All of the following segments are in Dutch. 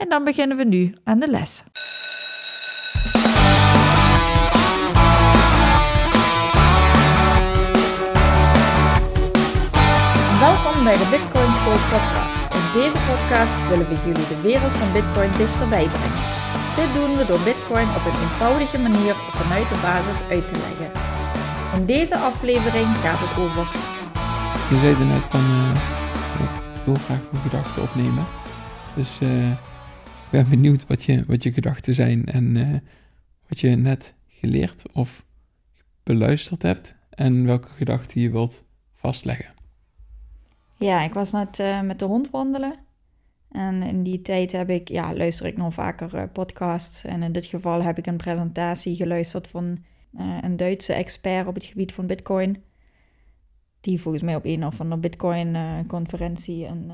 en dan beginnen we nu aan de les. Welkom bij de Bitcoin School podcast. In deze podcast willen we jullie de wereld van Bitcoin dichterbij brengen. Dit doen we door Bitcoin op een eenvoudige manier vanuit de basis uit te leggen. In deze aflevering gaat het over. Je zei net van, uh, ik wil graag mijn gedachten opnemen. Dus ik ben benieuwd wat je, wat je gedachten zijn en uh, wat je net geleerd of beluisterd hebt en welke gedachten je wilt vastleggen. Ja, ik was net uh, met de hond wandelen. En in die tijd heb ik, ja, luister ik nog vaker uh, podcasts. En in dit geval heb ik een presentatie geluisterd van een Duitse expert op het gebied van Bitcoin. Die volgens mij op een of andere Bitcoin-conferentie een,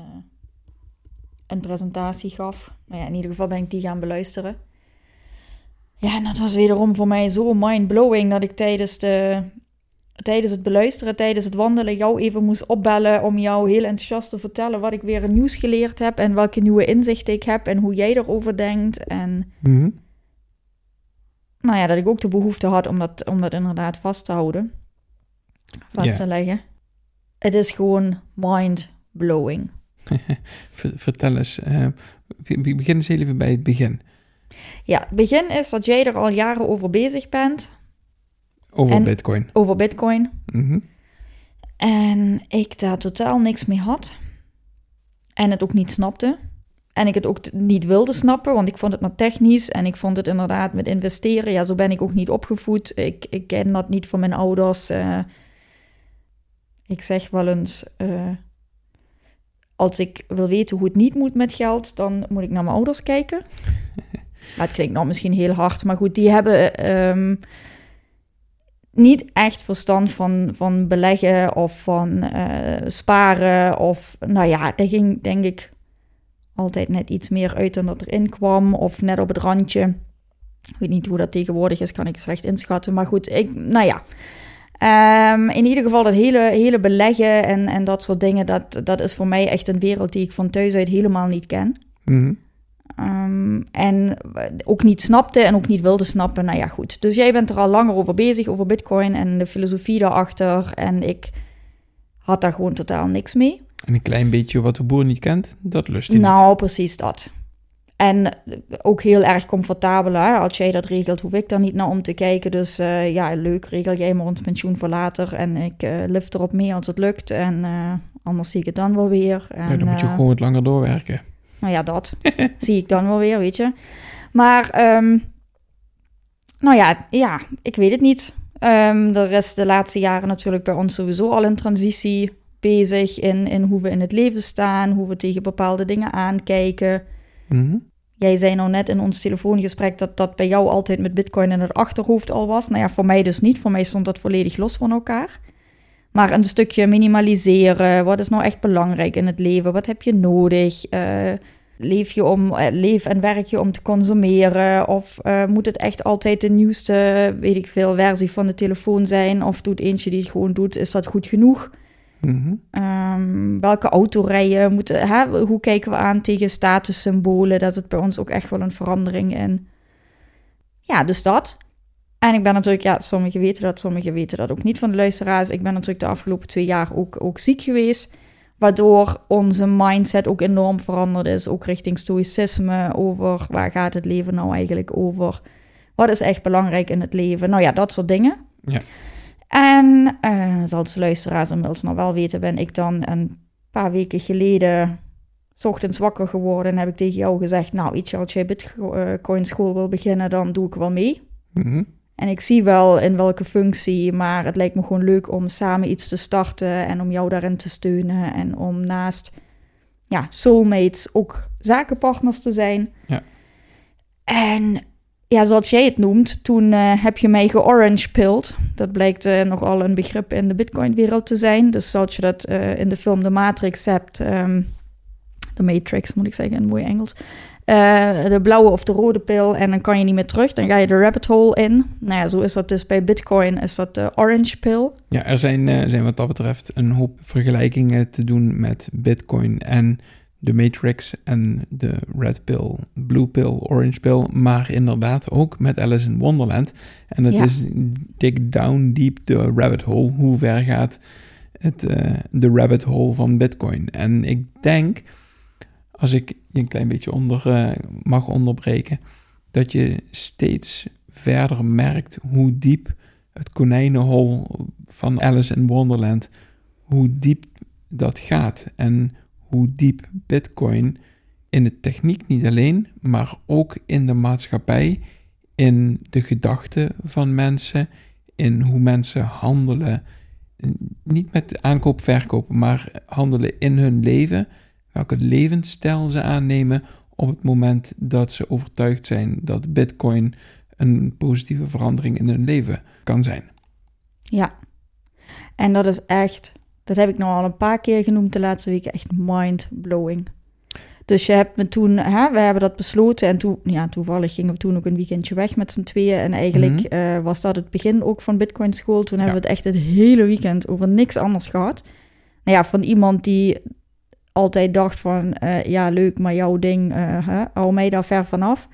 een presentatie gaf. Maar ja, in ieder geval ben ik die gaan beluisteren. Ja, en dat was wederom voor mij zo mind-blowing dat ik tijdens de tijdens het beluisteren, tijdens het wandelen, jou even moest opbellen om jou heel enthousiast te vertellen wat ik weer nieuws geleerd heb en welke nieuwe inzichten ik heb en hoe jij erover denkt. En Mhm. nou ja, dat ik ook de behoefte had om dat, om dat inderdaad vast te houden, vast te leggen. Het is gewoon mind-blowing. Ver- vertel eens, eh, be- be- begin eens even bij het begin. Ja, het begin is dat jij er al jaren over bezig bent, Over En- Bitcoin. over Bitcoin. Mhm. En ik daar totaal niks mee had. En het ook niet snapte. En ik het ook niet wilde snappen, want ik vond het maar technisch. En ik vond het inderdaad met investeren. Ja, zo ben ik ook niet opgevoed. Ik, ik ken dat niet van mijn ouders. eh. ik zeg wel eens. eh, als ik wil weten hoe het niet moet met geld, dan moet ik naar mijn ouders kijken. Het klinkt nou misschien heel hard, maar goed, die hebben ehm, niet echt verstand van, van beleggen of van eh, sparen. Of nou ja, daar ging denk ik altijd net iets meer uit dan dat erin kwam. Of net op het randje. Ik weet niet hoe dat tegenwoordig is, kan ik slecht inschatten. Maar goed, ik, nou ja. Ehm, in ieder geval dat hele, hele beleggen en, en dat soort dingen, dat, dat is voor mij echt een wereld die ik van thuis uit helemaal niet ken. Mhm. Ehm, en ook niet snapte en ook niet wilde snappen. Nou ja, goed. Dus jij bent er al langer over bezig, over Bitcoin en de filosofie daarachter. En ik had daar gewoon totaal niks mee. En een klein beetje wat de boer niet kent, dat lust hij Nou, precies dat. En ook heel erg comfortabel. Hè? Als jij dat regelt, hoef ik daar niet naar om te kijken. Dus eh, ja, leuk, regel jij maar ons pensioen voor later. En ik eh lift erop mee als het lukt. En eh, anders zie ik het dan wel weer. En. Ja, dan moet je gewoon wat langer doorwerken. nou ja, dat zie ik dan wel weer, weet je. Maar, ehm, nou ja, ja, ik weet het niet. Ehm er is de laatste jaren natuurlijk bij ons sowieso al een transitie bezig in, in hoe we in het leven staan, hoe we tegen bepaalde dingen aankijken. Mhm. Jij zei nou net in ons telefoongesprek dat dat bij jou altijd met Bitcoin in het achterhoofd al was. Nou ja, voor mij dus niet. Voor mij stond dat volledig los van elkaar. Maar een stukje minimaliseren. Wat is nou echt belangrijk in het leven? Wat heb je nodig? Eh, leef je om, eh, leef en werk je om te consumeren? Of eh, moet het echt altijd de nieuwste, weet ik veel, versie van de telefoon zijn? Of doet eentje die het gewoon doet, is dat goed genoeg? Ehm, welke auto rijden? Moeten, hè? Hoe kijken we aan tegen statussymbolen? Dat is bij ons ook echt wel een verandering in. Ja, dus dat. En ik ben natuurlijk, ja, sommigen weten dat, sommigen weten dat ook niet van de luisteraars. Ik ben natuurlijk de afgelopen twee jaar ook, ook ziek geweest. Waardoor onze mindset ook enorm veranderd is. Ook richting stoïcisme. Over waar gaat het leven nou eigenlijk over? Wat is echt belangrijk in het leven? Nou ja, dat soort dingen. Ja. En eh, zoals de luisteraars inmiddels nog wel weten, ben ik dan een paar weken geleden, 's ochtends wakker geworden en heb ik tegen jou gezegd, nou, iets als jij Bitcoin school wil beginnen, dan doe ik wel mee. Mhm. En ik zie wel in welke functie, maar het lijkt me gewoon leuk om samen iets te starten en om jou daarin te steunen en om naast ja, soulmates ook zakenpartners te zijn. Ja. En ja, zoals jij het noemt, toen uh, heb je mij georange pilled. Dat blijkt uh, nogal een begrip in de Bitcoin-wereld te zijn. Dus zoals je dat uh, in de film The Matrix hebt, de Matrix moet ik zeggen in mooi Engels. de blauwe of de rode pil en dan kan je niet meer terug. Dan ga je de rabbit hole in. Nou ja, zo is dat dus bij Bitcoin, is dat de orange pill. Ja, er zijn, zijn wat dat betreft een hoop vergelijkingen te doen met Bitcoin en de Matrix en de Red Pill, Blue Pill, Orange Pill, maar inderdaad ook met Alice in Wonderland. En het is dig down deep the rabbit hole. Hoe ver gaat het, uh, de rabbit hole van Bitcoin? En ik denk, als ik je een klein beetje onder uh, mag onderbreken, dat je steeds verder merkt hoe diep het konijnenhol van Alice in Wonderland, hoe diep dat gaat. En hoe diep Bitcoin in de techniek niet alleen, maar ook in de maatschappij, in de gedachten van mensen, in hoe mensen handelen. Niet met aankoop, verkopen, maar handelen in hun leven. Welke levensstijl ze aannemen op het moment dat ze overtuigd zijn dat Bitcoin een positieve verandering in hun leven kan zijn. Ja, en dat is echt dat heb ik nou al een paar keer genoemd de laatste weken. Echt mind-blowing. Dus je hebt me toen, hè, we hebben dat besloten. En toen, ja, toevallig gingen we toen ook een weekendje weg met z'n tweeën. En eigenlijk mhm. eh, was dat het begin ook van Bitcoin School. Toen hebben we het echt het hele weekend over niks anders gehad. Nou ja, van iemand die altijd dacht van, uh, ja, leuk, maar jouw ding, uh, hè, hou mij daar ver vanaf.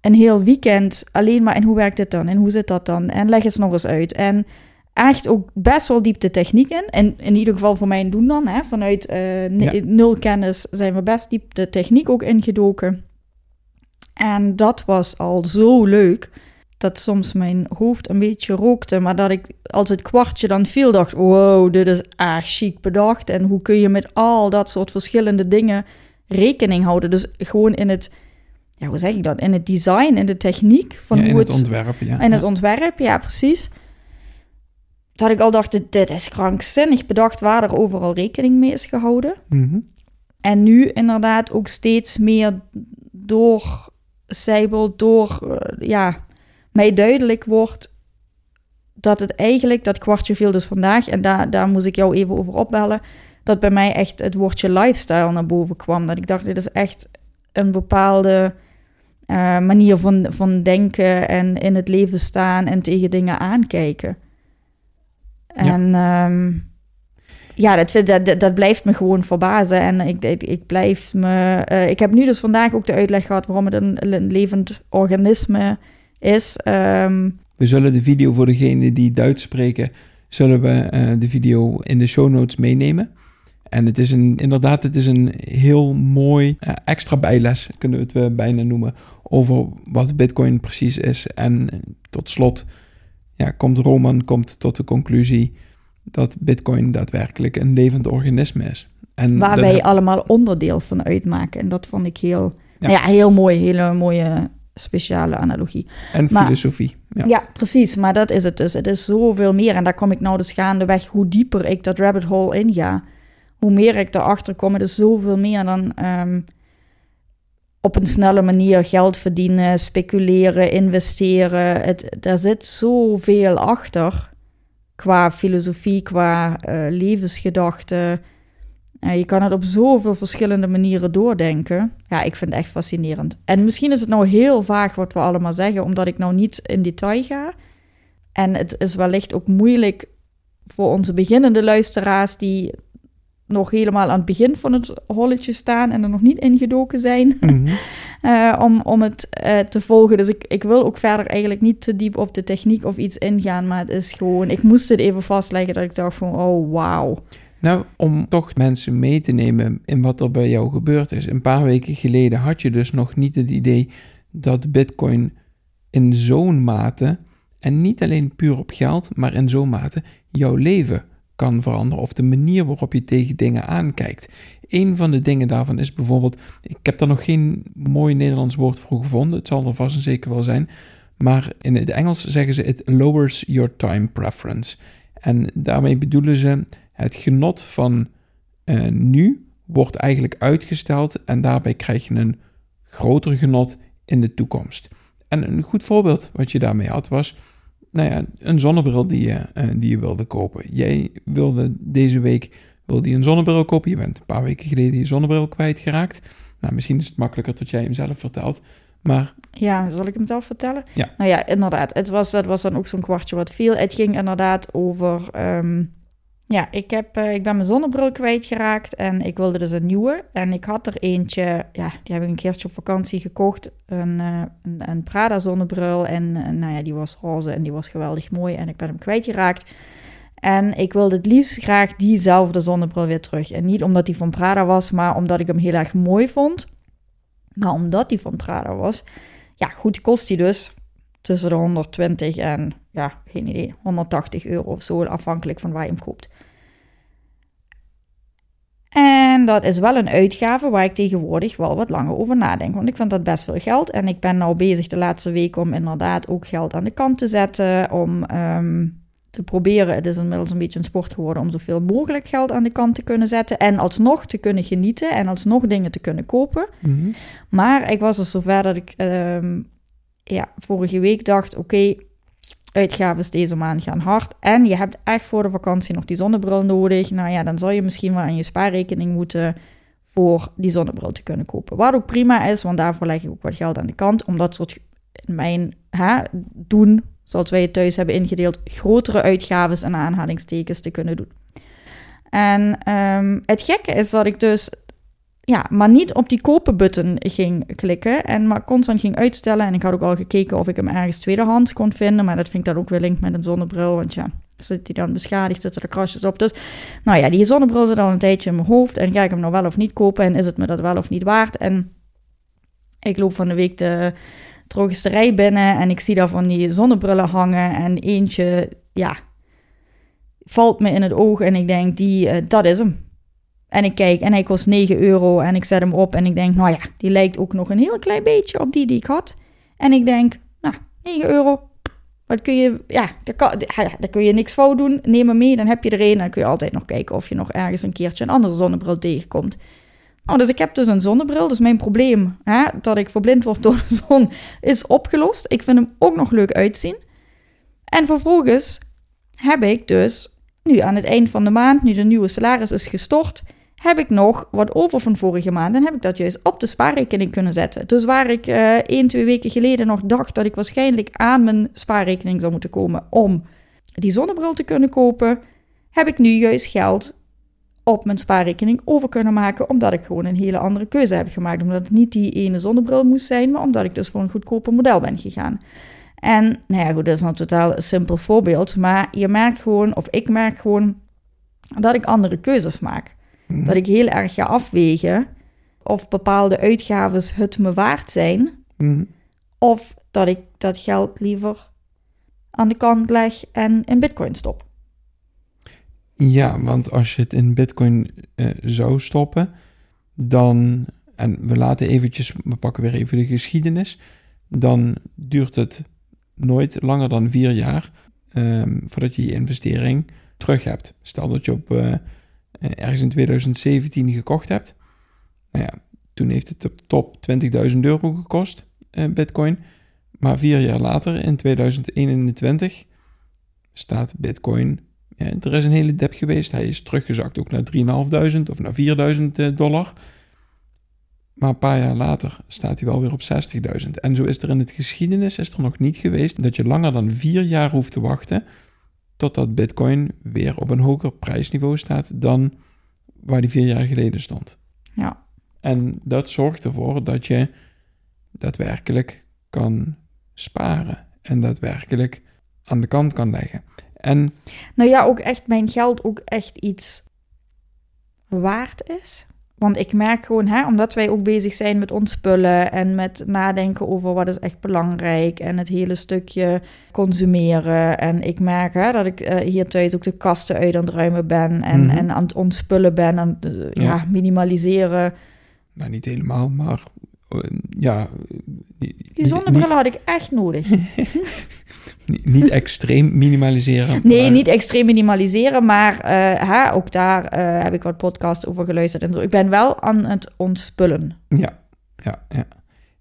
Een heel weekend alleen maar, en hoe werkt dit dan? En hoe zit dat dan? En leg eens nog eens uit. En echt ook best wel diep de techniek in. En in ieder geval voor mijn doen dan. Hè. Vanuit uh, nul kennis zijn we best diep de techniek ook ingedoken. En dat was al zo leuk. Dat soms mijn hoofd een beetje rookte. Maar dat ik als het kwartje dan viel, dacht: wow, dit is echt chic bedacht. En hoe kun je met al dat soort verschillende dingen rekening houden? Dus gewoon in het. Ja, hoe zeg ik dat? In het design, in de techniek van hoe in het, ontwerp, ja. In het ontwerp, ja, precies dat ik al dacht, dit is krankzinnig bedacht waar er overal rekening mee is gehouden. Mhm. En nu inderdaad ook steeds meer door Seibel, door uh, ja, mij duidelijk wordt dat het eigenlijk, dat kwartje viel dus vandaag, en daar, daar moest ik jou even over opbellen, dat bij mij echt het woordje lifestyle naar boven kwam. Dat ik dacht, dit is echt een bepaalde uh, manier van, van denken en in het leven staan en tegen dingen aankijken. En ja, um, ja dat, dat, dat, blijft me gewoon verbazen. En ik, ik, ik blijf me. Uh, ik heb nu dus vandaag ook de uitleg gehad waarom het een, een levend organisme is. Um, we zullen de video voor degenen die Duits spreken, zullen we uh, de video in de show notes meenemen. En het is een, inderdaad, het is een heel mooi uh, extra bijles, kunnen we het bijna noemen, over wat Bitcoin precies is. En tot slot ja, komt Roman komt tot de conclusie dat Bitcoin daadwerkelijk een levend organisme is. En Waar wij allemaal onderdeel van uitmaken. En dat vond ik heel, ja. Nou ja heel mooi, hele mooie speciale analogie. En filosofie. Ja. ja. precies. Maar dat is het dus. Het is zoveel meer. En daar kom ik nou dus gaandeweg. Hoe dieper ik dat rabbit hole inga, hoe meer ik erachter kom. Het is zoveel meer dan um, op een snelle manier geld verdienen, speculeren, investeren. Het, daar zit zoveel achter qua filosofie, qua uh, levensgedachten. Uh, je kan het op zoveel verschillende manieren doordenken. Ja, ik vind het echt fascinerend. En misschien is het nou heel vaag wat we allemaal zeggen, omdat ik nou niet in detail ga. En het is wellicht ook moeilijk voor onze beginnende luisteraars die nog helemaal aan het begin van het holletje staan en er nog niet ingedoken zijn mhm. eh, om, om het uh, te volgen. Dus ik, ik wil ook verder eigenlijk niet te diep op de techniek of iets ingaan, maar het is gewoon, ik moest het even vastleggen dat ik dacht van, oh wauw. Nou, om toch mensen mee te nemen in wat er bij jou gebeurd is. Een paar weken geleden had je dus nog niet het idee dat Bitcoin in zo'n mate, en niet alleen puur op geld, maar in zo'n mate jouw leven kan veranderen of de manier waarop je tegen dingen aankijkt. Een van de dingen daarvan is bijvoorbeeld, ik heb daar nog geen mooi Nederlands woord voor gevonden, het zal er vast en zeker wel zijn, maar in het Engels zeggen ze it lowers your time preference. En daarmee bedoelen ze het genot van uh, nu wordt eigenlijk uitgesteld en daarbij krijg je een groter genot in de toekomst. En een goed voorbeeld wat je daarmee had was, nou ja, een zonnebril die je, eh, die je wilde kopen. Jij wilde deze week wilde je een zonnebril kopen. Je bent een paar weken geleden je zonnebril kwijtgeraakt. Nou, misschien is het makkelijker dat jij hem zelf vertelt. Maar... Ja, zal ik hem zelf vertellen? Ja. Nou ja, inderdaad. Het was, dat was dan ook zo'n kwartje wat viel. Het ging inderdaad over... ehm, ja, ik, heb, eh, ik ben mijn zonnebril kwijtgeraakt en ik wilde dus een nieuwe. En ik had er eentje, ja, die heb ik een keertje op vakantie gekocht. Een, eh, een, Prada zonnebril en eh, nou ja, die was roze en die was geweldig mooi. En ik ben hem kwijtgeraakt. En ik wilde het liefst graag diezelfde zonnebril weer terug. En niet omdat die van Prada was, maar omdat ik hem heel erg mooi vond. Maar omdat die van Prada was, ja, goed kost die dus tussen de 120 en, ja, geen idee, 180 euro of zo, afhankelijk van waar je hem koopt. En dat is wel een uitgave waar ik tegenwoordig wel wat langer over nadenk. Want ik vind dat best veel geld. En ik ben nou bezig de laatste week om inderdaad ook geld aan de kant te zetten. Om ehm, te proberen, het is inmiddels een beetje een sport geworden, om zoveel mogelijk geld aan de kant te kunnen zetten. En alsnog te kunnen genieten en alsnog dingen te kunnen kopen. Mhm. Maar ik was dus zover dat ik ehm, ja, vorige week dacht: oké, uitgaven deze maand gaan hard. En je hebt echt voor de vakantie nog die zonnebril nodig. Nou ja, dan zal je misschien wel aan je spaarrekening moeten voor die zonnebril te kunnen kopen. Wat ook prima is, want daarvoor leg ik ook wat geld aan de kant. Om dat soort mijn hè, doen, zoals wij het thuis hebben ingedeeld, grotere uitgaves en aanhalingstekens te kunnen doen. En ehm, het gekke is dat ik dus ja, maar niet op die kopen-button ging klikken en maar constant ging uitstellen. En ik had ook al gekeken of ik hem ergens tweedehands kon vinden, maar dat vind ik dan ook weer link met een zonnebril, want ja, zit hij dan beschadigd, zitten er krasjes op. Dus nou ja, die zonnebril zit al een tijdje in mijn hoofd en ga ik hem nou wel of niet kopen en is het me dat wel of niet waard? En ik loop van de week de drogisterij binnen en ik zie daar van die zonnebrillen hangen en eentje, ja, valt me in het oog en ik denk, die, uh, dat is hem. En ik kijk en hij kost 9 euro en ik zet hem op en ik denk, nou ja, die lijkt ook nog een heel klein beetje op die die ik had. En ik denk, nou, 9 euro, wat kun je, ja, daar, kan, daar kun je niks fout doen. Neem hem mee, dan heb je er een en dan kun je altijd nog kijken of je nog ergens een keertje een andere zonnebril tegenkomt. Nou, dus ik heb dus een zonnebril, dus mijn probleem, hè, dat ik verblind word door de zon, is opgelost. Ik vind hem ook nog leuk uitzien. En vervolgens heb ik dus nu aan het eind van de maand, nu de nieuwe salaris is gestort, heb ik nog wat over van vorige maand en heb ik dat juist op de spaarrekening kunnen zetten. Dus waar ik uh, één, twee weken geleden nog dacht dat ik waarschijnlijk aan mijn spaarrekening zou moeten komen om die zonnebril te kunnen kopen, heb ik nu juist geld op mijn spaarrekening over kunnen maken, omdat ik gewoon een hele andere keuze heb gemaakt. Omdat het niet die ene zonnebril moest zijn, maar omdat ik dus voor een goedkoper model ben gegaan. En nou ja, goed, dat is een totaal simpel voorbeeld, maar je merkt gewoon, of ik merk gewoon, dat ik andere keuzes maak. Dat ik heel erg ga afwegen of bepaalde uitgaves het me waard zijn, Mhm. of dat ik dat geld liever aan de kant leg en in bitcoin stop. Ja, want als je het in bitcoin eh, zou stoppen, dan, en we laten eventjes, we pakken weer even de geschiedenis, dan duurt het nooit langer dan vier jaar ehm, voordat je je investering terug hebt. Stel dat je op eh, ergens in 2017 gekocht hebt. Nou ja, toen heeft het op top 20.000 euro gekost, eh, bitcoin. Maar vier jaar later, in 2021, staat bitcoin... Ja, er is een hele dip geweest. Hij is teruggezakt ook naar 3.500 of naar 4.000 dollar. Maar een paar jaar later staat hij wel weer op 60.000. En zo is er in het geschiedenis is er nog niet geweest dat je langer dan vier jaar hoeft te wachten totdat Bitcoin weer op een hoger prijsniveau staat dan waar die vier jaar geleden stond. Ja. En dat zorgt ervoor dat je daadwerkelijk kan sparen en daadwerkelijk aan de kant kan leggen. En Nou ja, ook echt mijn geld ook echt iets waard is. Want ik merk gewoon, hè, omdat wij ook bezig zijn met ontspullen en met nadenken over wat is echt belangrijk en het hele stukje consumeren. En ik merk hè, dat ik eh, hier thuis ook de kasten uit aan het ruimen ben en, Mhm. en aan het ontspullen ben en eh, ja. Ja. minimaliseren. nou, niet helemaal, maar eh, ja. Die zonnebrillen had ik echt nodig. Niet, extreem minimaliseren. Nee, maar- niet extreem minimaliseren, maar hè, ook daar eh, heb ik wat podcasts over geluisterd. En zo. Ik ben wel aan het ontspullen. Ja, ja, ja.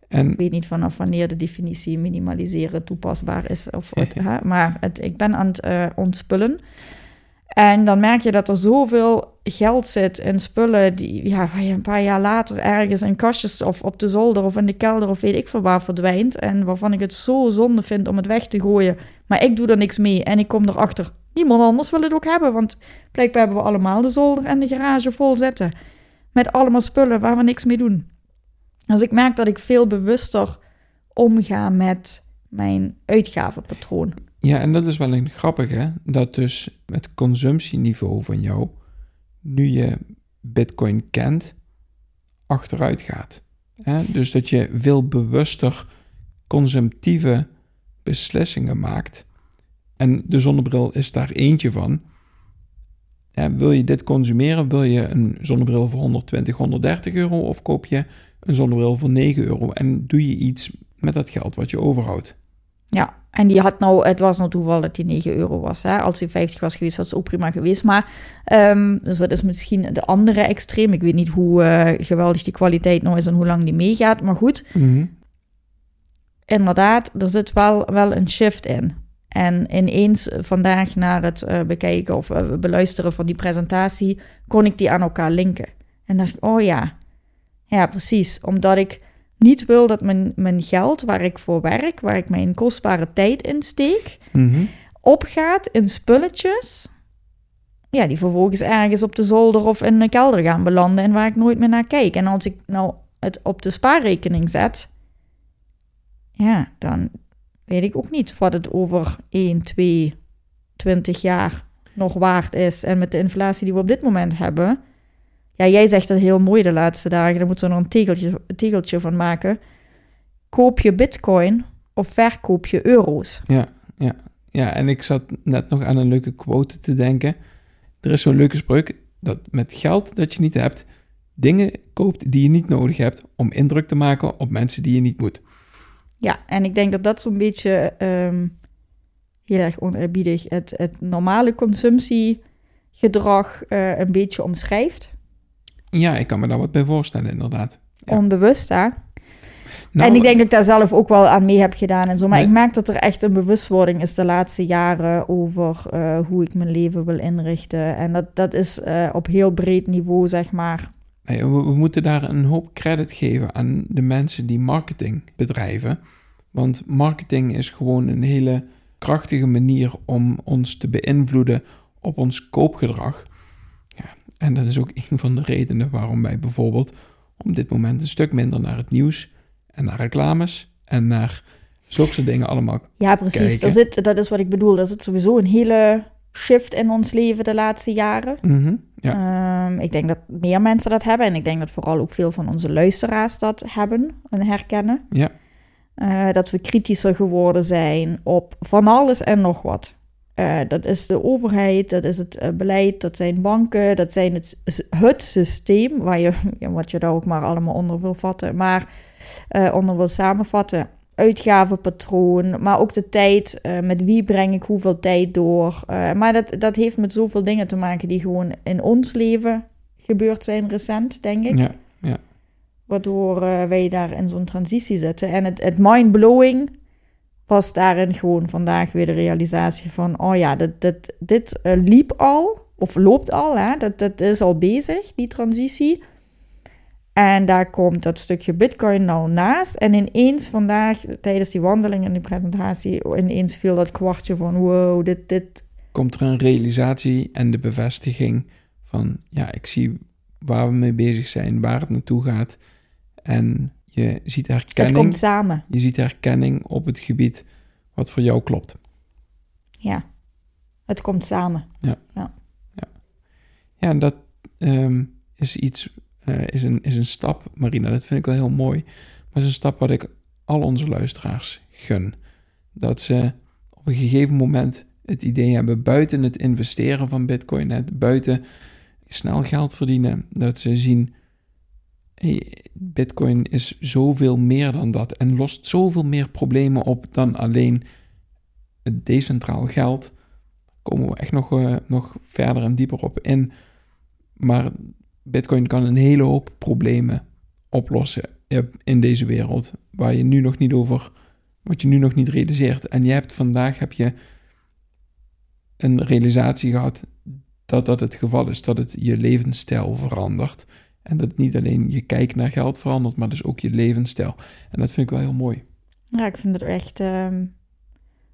En Ik weet niet vanaf wanneer de definitie minimaliseren toepasbaar is. Of het, hè, maar het, ik ben aan het eh, ontspullen. En dan merk je dat er zoveel geld zit in spullen die ja, een paar jaar later ergens in kastjes of op de zolder of in de kelder of weet ik veel waar verdwijnt. En waarvan ik het zo zonde vind om het weg te gooien. Maar ik doe er niks mee en ik kom erachter. Niemand anders wil het ook hebben, want blijkbaar hebben we allemaal de zolder en de garage vol zitten. Met allemaal spullen waar we niks mee doen. Dus ik merk dat ik veel bewuster omga met mijn uitgavenpatroon. Ja, en dat is wel een grappig, hè? Dat dus het consumptieniveau van jou, nu je Bitcoin kent, achteruit gaat. Dus dat je veel bewuster consumptieve beslissingen maakt. En de zonnebril is daar eentje van. Wil je dit consumeren? Wil je een zonnebril voor 120, 130 euro? Of koop je een zonnebril voor 9 euro? En doe je iets met dat geld wat je overhoudt? Ja, en die had nou, het was nou toeval dat die 9 euro was. Hè? Als die 50 was geweest, was het ook prima geweest. Maar, ehm, dus dat is misschien de andere extreem. Ik weet niet hoe eh, geweldig die kwaliteit nou is en hoe lang die meegaat. Maar goed, inderdaad, er zit wel, wel een shift in. En ineens vandaag naar het eh, bekijken of eh, beluisteren van die presentatie, kon ik die aan elkaar linken. En dacht ik, oh ja, ja precies. Omdat ik niet wil dat mijn, mijn geld waar ik voor werk, waar ik mijn kostbare tijd in steek, Mhm. opgaat in spulletjes. Ja, die vervolgens ergens op de zolder of in de kelder gaan belanden en waar ik nooit meer naar kijk. En als ik nou het op de spaarrekening zet, ja, dan weet ik ook niet wat het over 1, 2, 20 jaar nog waard is. En met de inflatie die we op dit moment hebben. Ja, jij zegt het heel mooi de laatste dagen. Daar moeten we er een tegeltje, een tegeltje van maken. Koop je bitcoin of verkoop je euro's? Ja, ja. ja, en ik zat net nog aan een leuke quote te denken. Er is zo'n leuke spreuk dat met geld dat je niet hebt, dingen koopt die je niet nodig hebt om indruk te maken op mensen die je niet moet. Ja, en ik denk dat dat zo'n beetje ehm, heel erg oneerbiedig het, het normale consumptiegedrag eh, een beetje omschrijft. Ja, ik kan me daar wat bij voorstellen, inderdaad. Ja. Onbewust, hè? Nou, en ik denk dat ik daar zelf ook wel aan mee heb gedaan en zo. Maar Nee. ik merk dat er echt een bewustwording is de laatste jaren over eh, hoe ik mijn leven wil inrichten. En dat, dat is eh, op heel breed niveau, zeg maar. nee, we, we moeten daar een hoop credit geven aan de mensen die marketing bedrijven. Want marketing is gewoon een hele krachtige manier om ons te beïnvloeden op ons koopgedrag. En dat is ook een van de redenen waarom wij bijvoorbeeld op dit moment een stuk minder naar het nieuws en naar reclames en naar zulke soort dingen allemaal. Ja, precies. Er zit, dat is wat ik bedoel. Er zit sowieso een hele shift in ons leven de laatste jaren. Mhm, ja, Ehm, ik denk dat meer mensen dat hebben. En ik denk dat vooral ook veel van onze luisteraars dat hebben en herkennen. ja, Eh, dat we kritischer geworden zijn op van alles en nog wat. Eh, dat is de overheid, dat is het eh, beleid, dat zijn banken, dat zijn het, het systeem, waar je, ja, wat je daar ook maar allemaal onder wil vatten, maar eh, onder wil samenvatten. Uitgavenpatroon, maar ook de tijd, met wie breng ik hoeveel tijd door. Maar dat, dat heeft met zoveel dingen te maken die gewoon in ons leven gebeurd zijn recent, denk ik. ja, Waardoor eh, wij daar in zo'n transitie zitten. En het, het mind-blowing was daarin gewoon vandaag weer de realisatie van... oh ja, dit, dit, dit eh, liep al, of loopt al, hè? Dat, dat is al bezig, die transitie. En daar komt dat stukje bitcoin nou naast. En ineens vandaag, tijdens die wandeling en die presentatie... ineens viel dat kwartje van wow, dit, dit... komt er een realisatie en de bevestiging van, ja, ik zie waar we mee bezig zijn, waar het naartoe gaat. En je ziet Het herkenning, komt samen, je ziet herkenning op het gebied wat voor jou klopt. ja. Het komt samen. Ja, en dat ehm, is iets, eh, is, een, is een stap, Marina, dat vind ik wel heel mooi. Maar is een stap wat ik al onze luisteraars gun. Dat ze op een gegeven moment het idee hebben buiten het investeren van bitcoin, het buiten snel geld verdienen, dat ze zien, bitcoin is zoveel meer dan dat en lost zoveel meer problemen op dan alleen het decentraal geld. Daar komen we echt nog, eh, nog verder en dieper op in. Maar Bitcoin kan een hele hoop problemen oplossen in deze wereld waar je nu nog niet over, wat je nu nog niet realiseert. En je hebt vandaag heb je een realisatie gehad dat dat het geval is, dat het je levensstijl verandert. En dat niet alleen je kijk naar geld verandert, maar dus ook je levensstijl. En dat vind ik wel heel mooi. Ja, ik vind het echt ehm,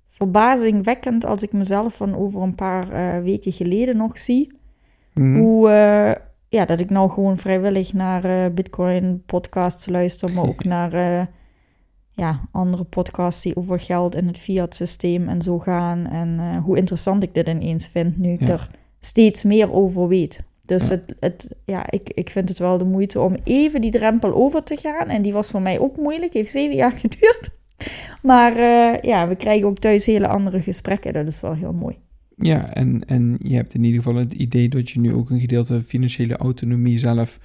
verbazingwekkend als ik mezelf van over een paar eh, weken geleden nog zie. Mhm. Hoe, eh, ja, dat ik nou gewoon vrijwillig naar eh, Bitcoin podcasts luister, maar ook naar ja, andere podcasts die over geld en het fiat systeem en zo gaan. En hoe interessant ik dit ineens vind, nu ik Ja. er steeds meer over weet. Dus Ja. het, het, ja, ik, ik vind het wel de moeite om even die drempel over te gaan. En die was voor mij ook moeilijk, heeft zeven jaar geduurd. Maar eh, ja, we krijgen ook thuis hele andere gesprekken. Dat is wel heel mooi. Ja, en, en je hebt in ieder geval het idee dat je nu ook een gedeelte financiële autonomie zelf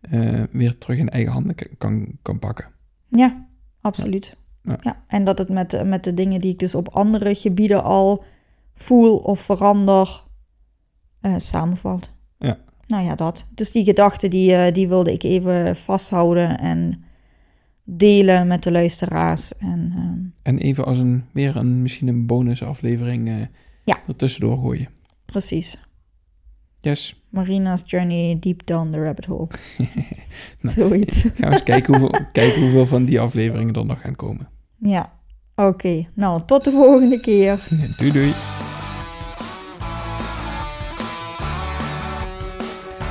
eh, weer terug in eigen handen kan, kan pakken. Ja, absoluut. Ja. Ja. en dat het met, met de dingen die ik dus op andere gebieden al voel of verander, eh, samenvalt. Nou ja, dat. Dus die gedachten die, eh, die wilde ik even vasthouden en delen met de luisteraars. En ehm, En even als een, weer een, misschien een bonusaflevering eh Ja. er tussendoor gooien. precies. Yes. Marina's Journey Deep Down the Rabbit Hole. Nou, Zoiets. Gaan we eens kijken hoeveel, kijken hoeveel van die afleveringen er nog gaan komen. Ja, oké. Nou, tot de volgende keer. Doei doei.